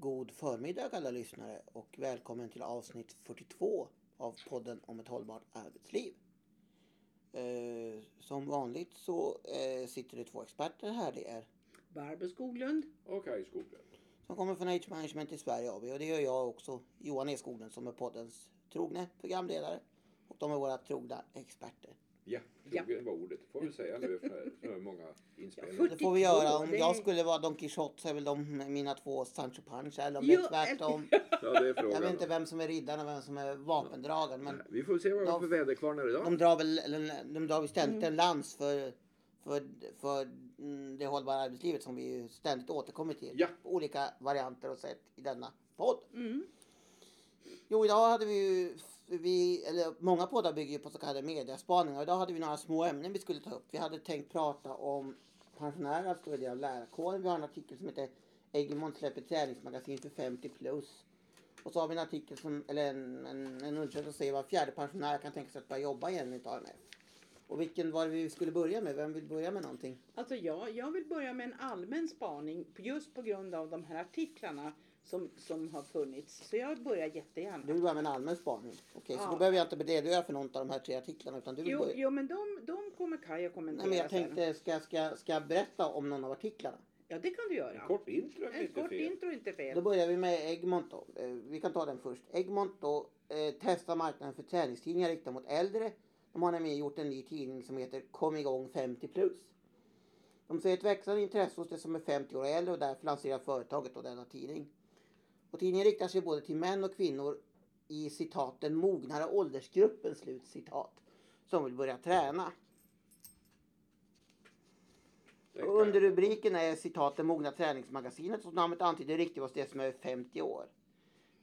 God förmiddag alla lyssnare och välkommen till avsnitt 42 av podden om ett hållbart arbetsliv. Eh, som vanligt så eh, sitter det två experter här. Det är Barbro Skoglund. Och Kaj Skoglund. som kommer från Age Management i Sverige AB och det gör jag också Johan E Skoglund som är poddens trogne programledare. Och de är våra trogna experter. Ja, trogen var ordet. Får vi säga nu för så många inspelningar. Ja, Det får vi göra. Om jag skulle vara Don Quijote så är väl de mina två Sancho Panza eller om Jo, det är tvärtom. Ja, det är frågan. Jag vet inte vem som är riddaren och vem som är vapendragaren men Vi får se vad De- för väderkvarnar idag. De drar väl, eller, de drar väl ständigt en lans för, för, för mm, det hållbara arbetslivet som vi ju ständigt återkommer till. Ja. På olika varianter och sätt i denna podd. Mm. Jo, idag hade vi ju, vi, eller många poddar bygger ju på så kallade mediaspaningar. Idag hade vi några små ämnen vi skulle ta upp. Vi hade tänkt prata om pensionärer, stor del av lärarkåren. Vi har en artikel som heter Egmont släpper träningsmagasin för 50 plus. Och så har vi en artikel som, eller en, en, en undersökning som säger var fjärde pensionär kan tänka sig att börja jobba igen enligt AMF. Och vilken var det vi skulle börja med? Vem vill börja med någonting? Alltså jag, jag vill börja med en allmän spaning just på grund av de här artiklarna som, som har funnits. Så jag börjar jättegärna. Du vill börja med en allmän spaning. Okej, så Ja. då behöver jag inte redogöra för någon av de här tre artiklarna utan du vill Jo, börja. jo men de, de kommer Kaj att kommentera Nej, men jag tänkte, ska, ska, ska jag berätta om någon av artiklarna? Ja det kan du göra. En kort intro är En inte kort fel. intro är inte Då fel. börjar vi med Egmont då. Eh, Vi kan ta den först. Egmont då eh, testar marknaden för träningstidningar riktade mot äldre. De har nämligen gjort en ny tidning som heter Kom igång 50 plus. De ser ett växande intresse hos de som är 50 år och äldre och därför lanserar företaget då denna tidning. Och tidningen riktar sig både till män och kvinnor i citat den mognare åldersgruppen slut citat som vill börja träna. Det Och under rubriken är citaten Mogna träningsmagasinet som namnet antyder riktigt det som är 50 år.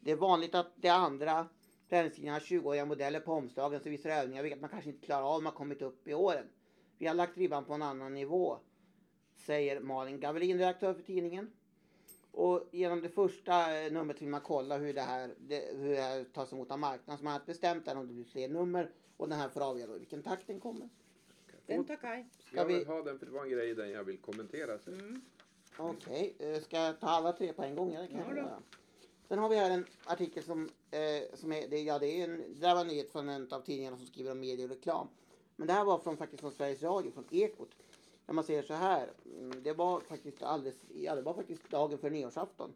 Det är vanligt att de andra träningstidningarna har 20-åriga modeller på omslagen som visar övningar vilket man kanske inte klarar av om man kommit upp i åren. Vi har lagt ribban på en annan nivå, säger Malin Gavelin, redaktör för tidningen. Och genom det första eh, numret vill man kolla hur det här, det, hur det här tas emot av marknaden. Så man har bestämt där om det blir fler nummer och den här får avgöra i vilken takt den kommer. Den tar Kaj. Jag vi- vill ha den för det var en grej i den jag vill kommentera sen. Mm. Okej, eh, ska jag ta alla tre på en gång? Ja, det kan Ja. Sen har vi här en artikel som, eh, som är, det, ja, det, är en, det där var en nyhet från en av tidningarna som skriver om media och reklam. Men det här var från, faktiskt från Sveriges Radio, från Ekot. Där man säger så här, mm, det var faktiskt alldeles, ja, det var faktiskt dagen för nyårsafton.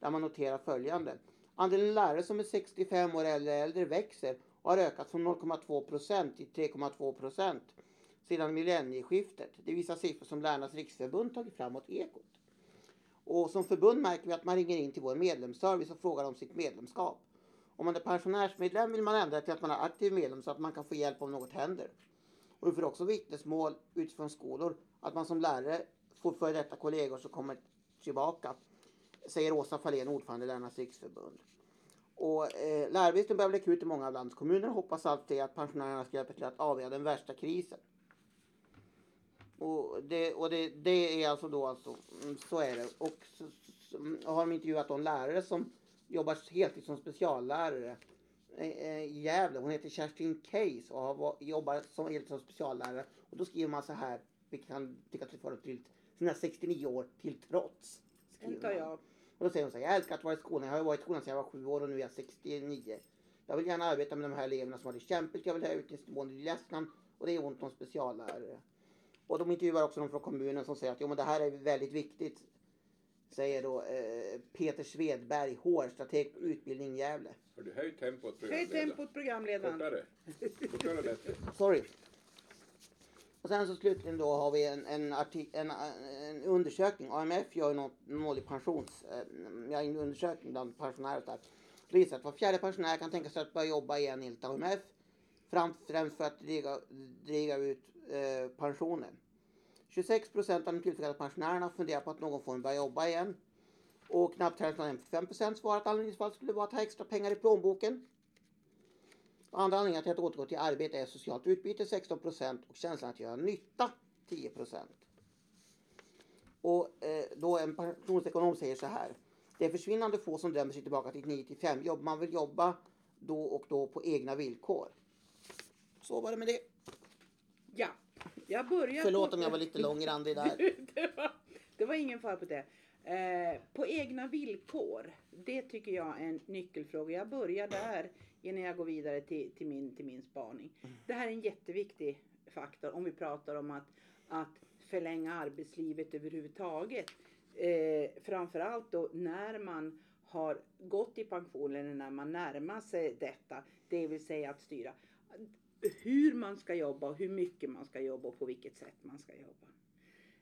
Där man noterar följande. Andelen lärare som är 65 år eller äldre växer och har ökat från 0,2 procent till 3,2 procent sedan millennieskiftet. Det visar siffror som Lärarnas riksförbund tagit fram åt Ekot. Och som förbund märker vi att man ringer in till vår medlemsservice och frågar om sitt medlemskap. Om man är pensionärsmedlem vill man ändra till att man är aktiv medlem så att man kan få hjälp om något händer. Och vi får också vittnesmål utifrån skolor att man som lärare får före detta kollegor som kommer tillbaka. Säger Åsa Fahlén, ordförande i Lärarnas riksförbund. Och eh, lärarbristen börjar bli akut i många av landets kommuner och hoppas alltid att pensionärerna ska hjälpa till att avvärja den värsta krisen. Och det, och det, det är alltså då alltså, mm, så är det. Och så, så, har de intervjuat de lärare som jobbar heltid som speciallärare i Gävle. Hon heter Kerstin Case och har, jobbar som, som speciallärare. Och då skriver man så här, vilket kan tyckas lite fördomsfullt, sina 69 år till trots. Skriver jag. Och då säger hon så här, jag älskar att vara i skolan. Jag har varit i skolan sedan jag var sju år och nu är jag 69. Jag vill gärna arbeta med de här eleverna som har det kämpigt. Jag vill höja utbildningsnivån i Lettland och det är ont om speciallärare. Och de intervjuar också de från kommunen som säger att jo, men det här är väldigt viktigt. Säger då eh, Peter Svedberg, HR-strateg på utbildning Gävle. Har du höjt tempot Höj programledaren? tempot programledaren. Kortare. Kortare bättre. Sorry. Och sen så slutligen då har vi en, en, en, en undersökning. AMF gör ju något, en årlig pensions, eh, en undersökning bland pensionärer och där. Det visar att var fjärde pensionär kan tänka sig att börja jobba igen enligt AMF. Främst för att dryga, dryga ut eh, pensionen. 26 procent av de tillfrågade pensionärerna funderar på att någon form börja jobba igen. Och knappt hälften, 55 procent, svarar att anledningsfall skulle vara att ha extra pengar i plånboken. Andra anledningar till att återgå till arbete är socialt utbyte 16 procent och känslan att göra nytta 10 procent. Och eh, då en pensionsekonom säger så här. Det är försvinnande få som drömmer sig tillbaka till ett 9 till 5 jobb. Man vill jobba då och då på egna villkor. Så var det med det. Ja, jag börjar Förlåt på- om jag var lite långrandig där. det, var, det var ingen fara på det. Eh, på egna villkor. Det tycker jag är en nyckelfråga. Jag börjar där innan jag går vidare till, till, min, till min spaning. Det här är en jätteviktig faktor om vi pratar om att, att förlänga arbetslivet överhuvudtaget. Eh, framförallt då när man har gått i pension eller när man närmar sig detta. Det vill säga att styra hur man ska jobba och hur mycket man ska jobba och på vilket sätt man ska jobba.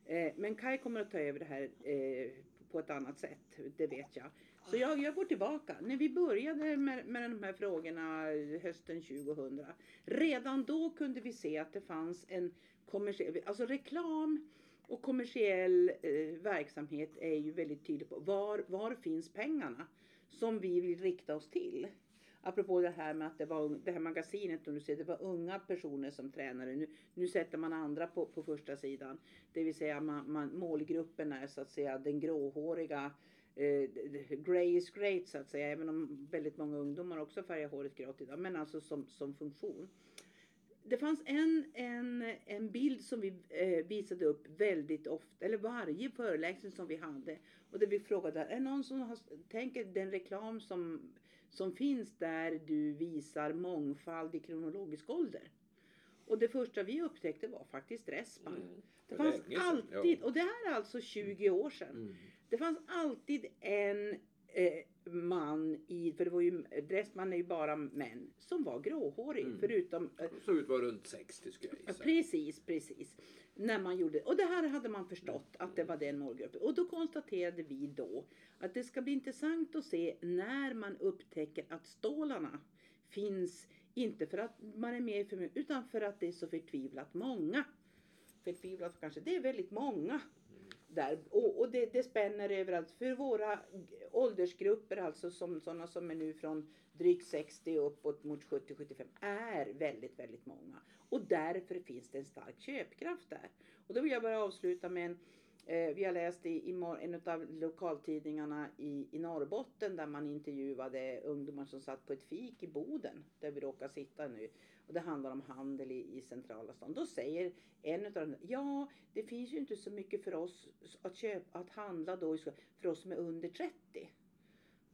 Eh, men Kai kommer att ta över det här eh, på ett annat sätt, det vet jag. Så jag, jag går tillbaka. När vi började med, med de här frågorna hösten 2000. Redan då kunde vi se att det fanns en kommersiell, alltså reklam och kommersiell eh, verksamhet är ju väldigt tydlig på var, var finns pengarna som vi vill rikta oss till. Apropå det här med att det var det här magasinet och du ser det var unga personer som tränade. Nu, nu sätter man andra på, på första sidan. Det vill säga man, man, målgruppen är så att säga den gråhåriga eh, grey is great så att säga. Även om väldigt många ungdomar också färgar håret grått idag. Men alltså som, som funktion. Det fanns en, en, en bild som vi eh, visade upp väldigt ofta, eller varje föreläsning som vi hade. Och där vi frågade, är det någon som har, tänker den reklam som som finns där du visar mångfald i kronologisk ålder. Och det första vi upptäckte var faktiskt Dressman. Mm. Det fanns alltid, och det här är alltså 20 år sedan. Mm. Det fanns alltid en eh, man i, för det var ju, Dressman är ju bara män, som var gråhårig. Mm. Förutom eh, Såg ut att vara runt 60 skulle jag Ja, gissa. precis, precis. När man gjorde, och det här hade man förstått att det var den målgruppen. Och då konstaterade vi då att det ska bli intressant att se när man upptäcker att stålarna finns, inte för att man är med för utan för att det är så förtvivlat många. Förtvivlat kanske, det är väldigt många. Där. Och, och det, det spänner överallt. För våra åldersgrupper, alltså som, sådana som är nu från drygt 60 uppåt mot 70-75, är väldigt, väldigt många. Och därför finns det en stark köpkraft där. Och då vill jag bara avsluta med en Eh, vi har läst i, i en av lokaltidningarna i, i Norrbotten där man intervjuade ungdomar som satt på ett fik i Boden där vi råkar sitta nu. Och det handlar om handel i, i centrala stan. Då säger en av dem, ja det finns ju inte så mycket för oss att köpa, att handla då för oss som är under 30.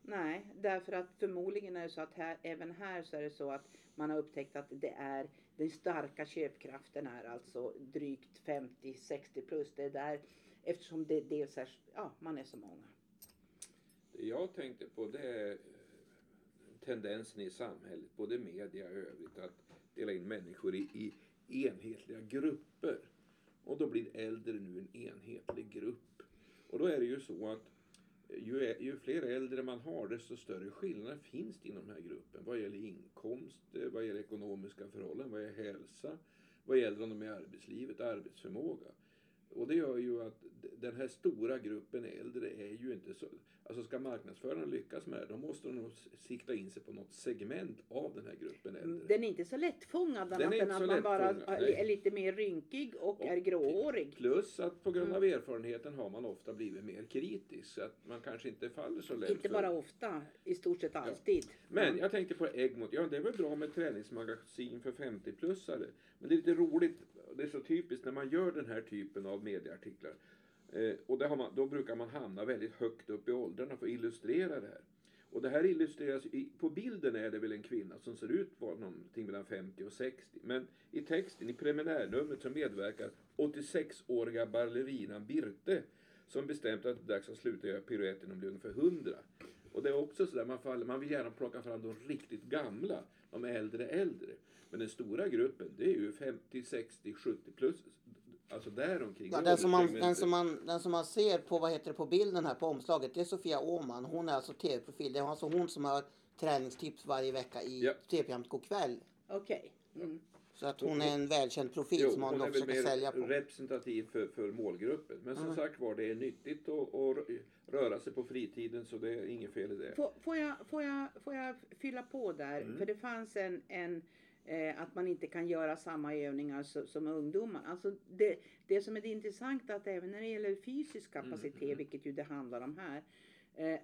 Nej, därför att förmodligen är det så att här, även här så är det så att man har upptäckt att det är den starka köpkraften är alltså drygt 50-60 plus. Det är där eftersom det dels är, ja man är så många. Det jag tänkte på det är tendensen i samhället, både media och övrigt, att dela in människor i, i enhetliga grupper. Och då blir äldre nu en enhetlig grupp. Och då är det ju så att eh, ju, ju fler äldre man har desto större skillnader finns det inom den här gruppen. Vad gäller inkomst, vad gäller ekonomiska förhållanden, vad gäller hälsa, vad gäller om de är i arbetslivet, arbetsförmåga. Och det gör ju att den här stora gruppen äldre är ju inte så... Alltså ska marknadsförarna lyckas med det, då måste de sikta in sig på något segment av den här gruppen äldre. Den är inte så lättfångad Den annat än att man bara nej. är lite mer rynkig och, Och- är gråhårig. Plus att på grund av Mm. erfarenheten har man ofta blivit mer kritisk. Så att man kanske inte faller så lätt Inte för- bara ofta, i stort sett alltid. Men jag tänkte på Egmont. Ja, det är väl bra med träningsmagasin för 50-plussare. Men det är lite roligt, det är så typiskt när man gör den här typen av medieartiklar. Eh, och det har man, då brukar man hamna väldigt högt upp i åldrarna för att illustrera det här. Och det här illustreras, i, på bilden är det väl en kvinna som ser ut vara någonting mellan 50 och 60. Men i texten, i preliminärnumret så medverkar 86-åriga ballerinan Birte som bestämt att det är dags att sluta göra piruetten och bli ungefär 100. Och det är också sådär, man, faller, man vill gärna plocka fram de riktigt gamla, de äldre äldre. Men den stora gruppen, det är ju 50, 60, 70 plus. Alltså däromkring. Ja, den, som man, den, som man, den som man ser på, vad heter det, på bilden här på omslaget, det är Sofia Åhman. Hon är alltså tv-profil. Det är alltså hon som har träningstips varje vecka i Ja. tv-programmet God kväll. Okej. Mm. Så att hon är en välkänd profil Jo, som man hon försöker sälja på. representativ för, för målgruppen. Men som Mm. sagt var, det är nyttigt att, att röra sig på fritiden så det är inget fel i det. Får, får, jag, får, jag, får jag fylla på där? Mm. För det fanns en, en eh, att man inte kan göra samma övningar så, som ungdomar. Alltså det, det som är det intressanta att även när det gäller fysisk kapacitet, Mm, mm. vilket ju det handlar om här,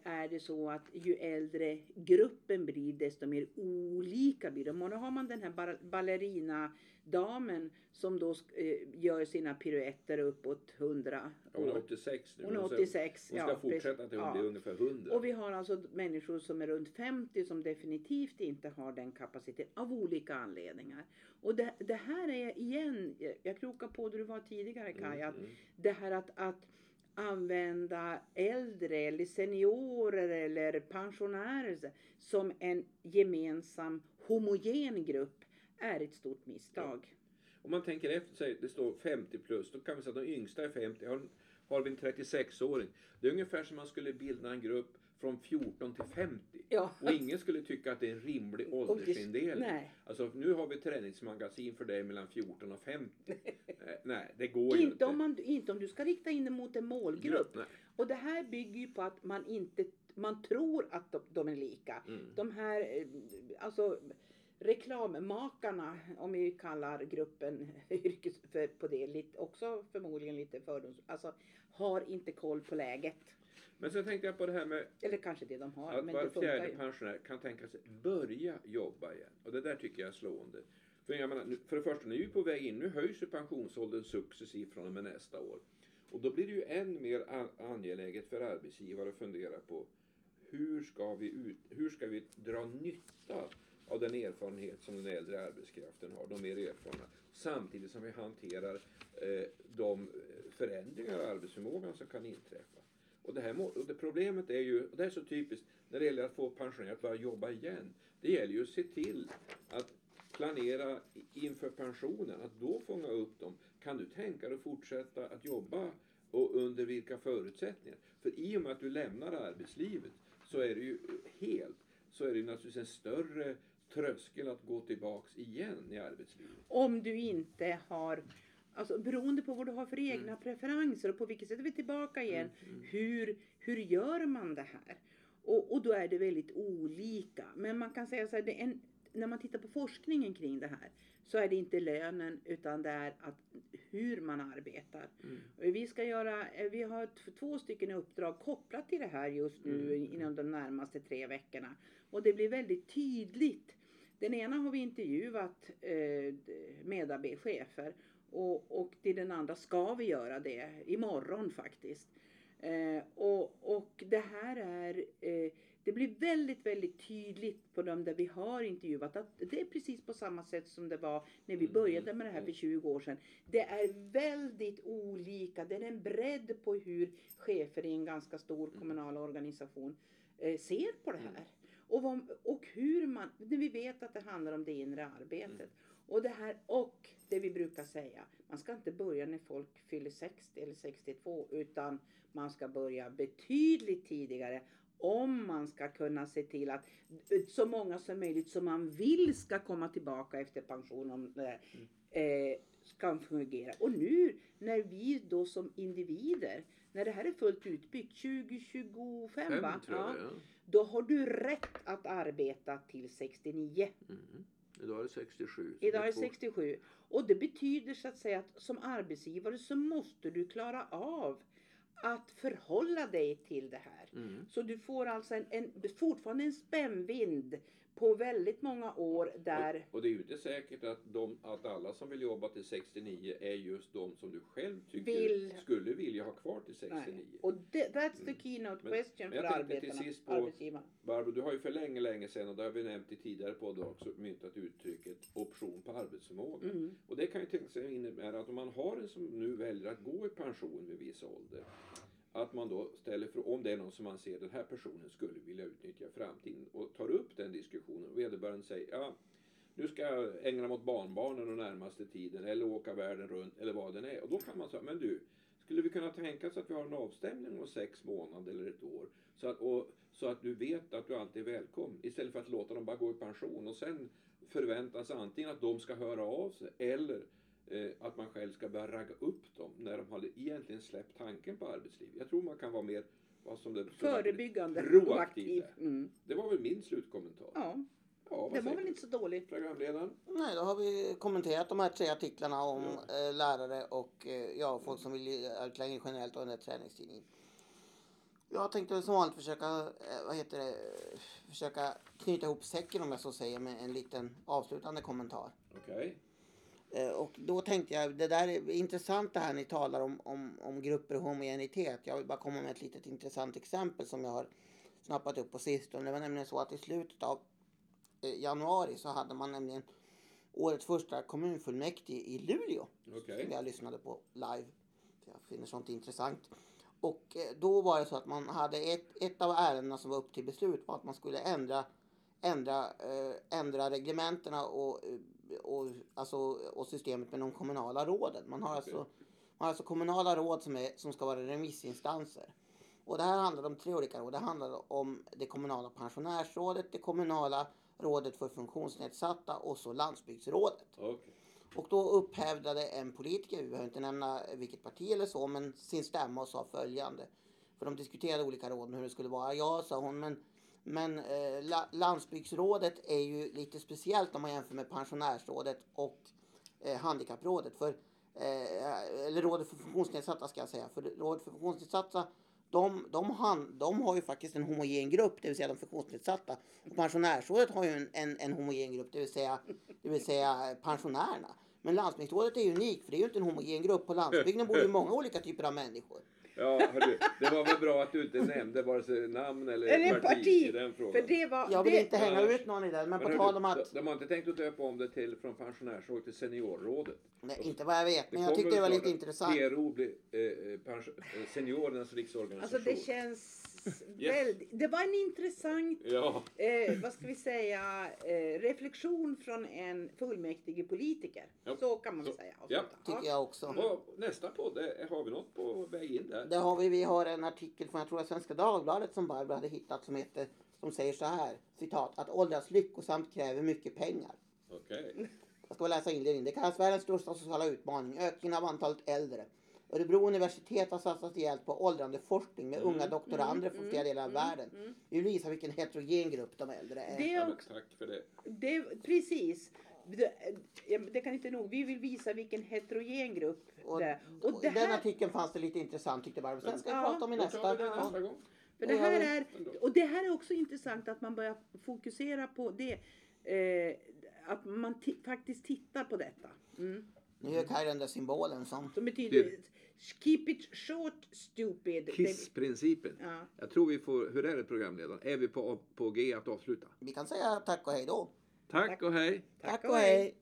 är det så att ju äldre gruppen blir desto mer olika blir de. Och då har man den här ba- ballerina-damen som då eh, gör sina piruetter uppåt 100 Hon är år. 86 nu. Hon är ska- 86. Hon ska ja, fortsätta till hon Ja. blir ungefär 100. Och vi har alltså människor som är runt 50 som definitivt inte har den kapaciteten av olika anledningar. Och det, det här är igen, jag krokar på där du var tidigare Kaj, att Mm, mm. det här att, att använda äldre eller seniorer eller pensionärer som en gemensam homogen grupp är ett stort misstag. Om man tänker efter sig, det står 50 plus, då kan vi säga att de yngsta är 50. Har, har vi en 36-åring. Det är ungefär som man skulle bilda en grupp från 14 till 50. Ja. Och ingen skulle tycka att det är en rimlig åldersindelning. Nej. Alltså nu har vi träningsmagasin för dig mellan 14 och 50. Eh, Nej, det går ju Inte inte. om, man, inte om du ska rikta in det mot en målgrupp. Grupp. Och det här bygger ju på att man inte man tror att de, de är lika. Mm. De här eh, alltså reklammakarna, om vi kallar gruppen yrkes för, på det, lite, också förmodligen lite fördoms, alltså har inte koll på läget. Men sen tänkte jag på det här med Eller kanske det de har, att men var det fjärde ju. pensionär kan tänka sig börja jobba igen. Och det där tycker jag är slående. För, jag menar, för det första, nu är vi på väg in. Nu höjs ju pensionsåldern successivt från och med nästa år. Och då blir det ju än mer an- angeläget för arbetsgivare att fundera på hur ska vi, ut, hur ska vi dra nytta av den erfarenhet som den äldre arbetskraften har, de mer erfarna, samtidigt som vi hanterar eh, de förändringar av arbetsförmågan som kan inträffa. Och det, här må, och det problemet är ju, och det är så typiskt när det gäller att få pensionärer att börja jobba igen. Det gäller ju att se till att planera inför pensionen, att då fånga upp dem. Kan du tänka dig att fortsätta att jobba och under vilka förutsättningar? För i och med att du lämnar arbetslivet så är det ju helt, så är det ju naturligtvis en större tröskel att gå tillbaks igen i arbetslivet. Om du inte har Alltså beroende på vad du har för egna Mm. preferenser och på vilket sätt är vi tillbaka igen. Hur, hur gör man det här? Och, och då är det väldigt olika. Men man kan säga så här, en, när man tittar på forskningen kring det här så är det inte lönen utan det är att hur man arbetar. Mm. Vi ska göra, eh, vi har två stycken uppdrag kopplat till det här just nu Mm. inom de närmaste tre veckorna. Och det blir väldigt tydligt. Den ena har vi intervjuat eh, d- medarbetschefer och, och till den andra ska vi göra det imorgon faktiskt. Eh, och, och det här är, eh, det blir väldigt, väldigt tydligt på dem där vi har intervjuat att det är precis på samma sätt som det var när vi Mm, började med det här mm. för 20 år sedan. Det är väldigt olika. Det är en bredd på hur chefer i en ganska stor kommunal organisation eh, ser på det här. Och, vad, och hur man, när vi vet att det handlar om det inre arbetet. Och det här och det vi brukar säga, man ska inte börja när folk fyller 60 eller 62 utan man ska börja betydligt tidigare om man ska kunna se till att så många som möjligt som man vill ska komma tillbaka efter pension om det eh, ska fungera. Och nu när vi då som individer, när det här är fullt utbyggt 2025 Fem va? Ja, då har du rätt att arbeta till 69. Mm. Idag är det 67. så Idag är det det 67. Och det betyder så att säga att som arbetsgivare så måste du klara av att förhålla dig till det här. Mm. Så du får alltså en, en, fortfarande en spännvind på väldigt många år där Och, och det är ju inte säkert att, de, att alla som vill jobba till 69 är just de som du själv tycker Vill- skulle vilja ha kvar till 69. Nej. Och det, that's the keynote Men- question men för jag tänkte till arbetarna, sist på- arbetsgivarna. Barbro, du har ju för länge, länge sedan, och det har vi nämnt i tidigare poddar också, myntat uttrycket option på arbetsförmåga. Mm. Och det kan ju tänka sig innebära att om man har en som nu väljer att gå i pension vid viss ålder, att man då ställer för om det är någon som man ser den här personen skulle vilja utnyttja i framtiden och tar upp den diskussionen och vederbörande säger ja, nu ska jag ägna mig åt barnbarnen den närmaste tiden eller åka världen runt eller vad den är. Och då kan man säga, men du, skulle vi kunna tänka oss att vi har en avstämning om sex månader eller ett år? Så att, och, så att du vet att du alltid är välkommen. Istället för att låta dem bara gå i pension och sen förväntas antingen att de ska höra av sig eller att man själv ska börja ragga upp dem när de har egentligen släppt tanken på arbetsliv. Jag tror man kan vara mer vad som det, Förebyggande Proaktiv och aktiv. där. Mm. Det var väl min slutkommentar. Ja, Ja, det var väl inte så dåligt. Programledaren? Nej, då har vi kommenterat de här tre artiklarna om Ja. eh, lärare och eh, ja, folk som vill längre generellt och den här träningstidningen. Jag tänkte som vanligt försöka, eh, vad heter det, försöka knyta ihop säcken om jag så säger med en liten avslutande kommentar. Okej. Eh, Och då tänkte jag, det där är intressant det här ni talar om, om, om grupper och homogenitet. Jag vill bara komma med ett litet intressant exempel som jag har snappat upp på sistone. Det var nämligen så att i slutet av eh, januari så hade man nämligen årets första kommunfullmäktige i Luleå. Okej. Som jag lyssnade på live. Jag finner sånt intressant. Och eh, då var det så att man hade ett, ett av ärendena som var upp till beslut var att man skulle ändra, ändra, eh, ändra reglementena och, eh, och, alltså, och systemet med de kommunala råden. Man har, alltså, man har alltså kommunala råd som, är, som ska vara remissinstanser. Och det här handlar om tre olika råd. Det handlar om det kommunala pensionärsrådet, det kommunala rådet för funktionsnedsatta och så landsbygdsrådet. Okej. Och då upphävde en politiker, vi behöver inte nämna vilket parti eller så, men sin stämma och sa följande. För de diskuterade olika råd hur det skulle vara. Ja, sa hon, men, men eh, la, landsbygdsrådet är ju lite speciellt om man jämför med pensionärsrådet och eh, handikapprådet. För, eh, eller rådet för funktionsnedsatta ska jag säga. För rådet för funktionsnedsatta de, de, han, de har ju faktiskt en homogen grupp, det vill säga de funktionsnedsatta. Och pensionärsrådet har ju en, en, en homogen grupp, det vill, säga, det vill säga pensionärerna. Men Landsbygdsrådet är ju unikt, för det är ju inte en homogen grupp. På landsbygden bor ju många olika typer av människor. Ja, hörru, det var väl bra att du inte nämnde vare sig namn eller, Eller parti, parti, i den frågan. För det var... Jag vill det, inte hänga ut någon i den, men på hörru, tal om att... de, de har inte tänkt att döpa om det till från pensionärsråd till seniorrådet. Nej, inte vad jag vet, Det men jag tyckte det var lite intressant. PRO blir eh, pension- eh, seniorernas riksorganisation. Alltså det känns väldigt... Det var en intressant, Ja, eh, vad ska vi säga, eh, reflektion från en fullmäktige politiker. Ja. Så kan man Så- säga. ja. Tycker jag också. och nästa podd, eh, har vi något på väg in där? Där har vi, vi har en artikel från, jag tror det Svenska Dagbladet som Barbro hade hittat som heter, som säger så här, citat, att åldras lyckosamt kräver mycket pengar. Okej. Jag ska läsa inledningen. Det kallas världens största sociala utmaning, ökningen av antalet äldre. Örebro universitet har satsat rejält på åldrande forskning med unga doktorander från flera delar av världen. Vi vill visa vilken heterogen grupp de äldre är. Det Ja, är tack för det. det, precis. Det, det kan inte nog. Vi vill visa vilken heterogen grupp Och, det är. och Och det I den här, artikeln fanns det lite intressant tyckte Barbro. Sen ska vi Ja, prata om i nästa. det gång. för det här är, och det här är också intressant att man börjar fokusera på det. Eh, att man ti- faktiskt tittar på detta. Mm. Nu gör Kaj den där symbolen som... Som betyder Det- keep it short stupid. Kissprincipen. Ja. Jag tror vi får, hur är det programledaren? Är vi på, på G att avsluta? Vi kan säga tack och hej då. Tack och hej! Tack och hej.